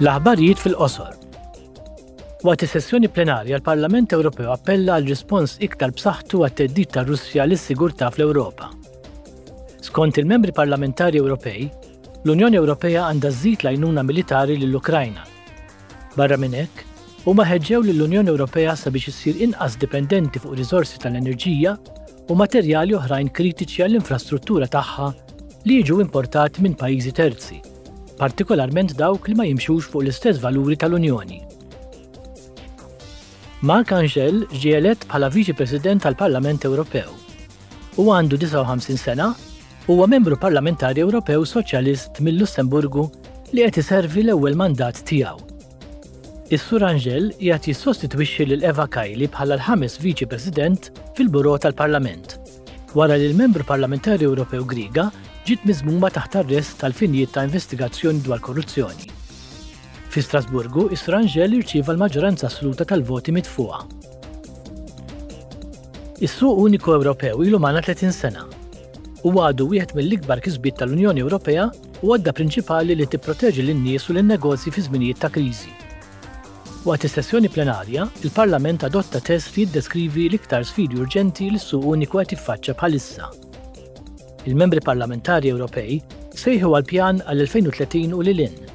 L-aħbarijiet fil-qosor. Waqt is-sessjoni plenarja l-Parlament Ewropew appella għal rispons iktar b'saħħtu għat-theddid tar-Russja lis-sigurtà fl-Ewropa. Skont il-membri parlamentari Ewropej, l-Unjoni Ewropea għandha żżid l-għajnuna militari lill-Ukrajna. Barra minn hekk, huma ħeġġew lill-Unjoni Ewropea sabiex issir inqas dipendenti fuq riżorsi tal-enerġija u materjali oħrajn kritiċi għall-infrastruttura tagħha li jiġu importati minn pajjiżi terzi, partikolarment dawk li ma jimxux fuq l-istess valuri tal-Unjoni. Marc Angel ġie elett bħala Viċi President tal-Parlament Ewropew. Huwa għandu 59 sena huwa membru parlamentari Ewropew Soċjalist mill-Lussemburgu li qed iservi l-ewwel mandat tiegħu. Is-Sur Angel qiegħed jissostitwixxi lil Eva Kaili bħala l-ħames Viċi President fil-Bureau tal-Parlament, wara li l-Membru Parlamentari Ewropew Griega ġiet miżmuma taħt arrest għal finijiet ta' investigazzjoni dwar korruzzjoni. Fi Strasburgu, is-Sur Angel irċieva l-maġġoranza assoluta tal-voti mitfuqa. Is-suq uniku Ewropew ilu magħna 30 sena u għadu wieħed mill-ikbar kisbiet tal-Unjoni Ewropea u għodda prinċipali li tipproteġi lin-nies u lin-negozji fi żminijiet ta' kriżi. Waqt is-sessjoni plenarja, il-Parlament adotta test li jiddeskrivi l-iktar sfidi urġenti li s-Suq Uniku qed jiffaċċja bħalissa. Il-Membri Parlamentari Ewropej sejħu għal pjan għall-2030 u lil hinn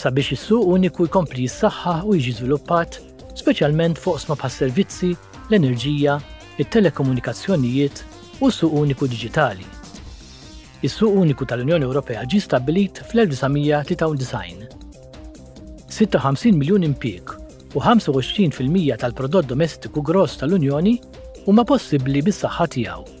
sabiex is-Suq Uniku jkompli jissaħħaħ u jiġi żviluppat, speċjalment f'oqsma bħas-servizzi, l-enerġija, it-telekomunikazzjonijiet u s-Suq Uniku Diġitali. Is-Suq Uniku tal-Unjoni Ewropea ġie stabbilit fl-1993. 56 miljun impjieg u 25 fil-mija tal-prodott domestiku gross tal-Unjoni huma possibbli bis-saħħa tiegħu.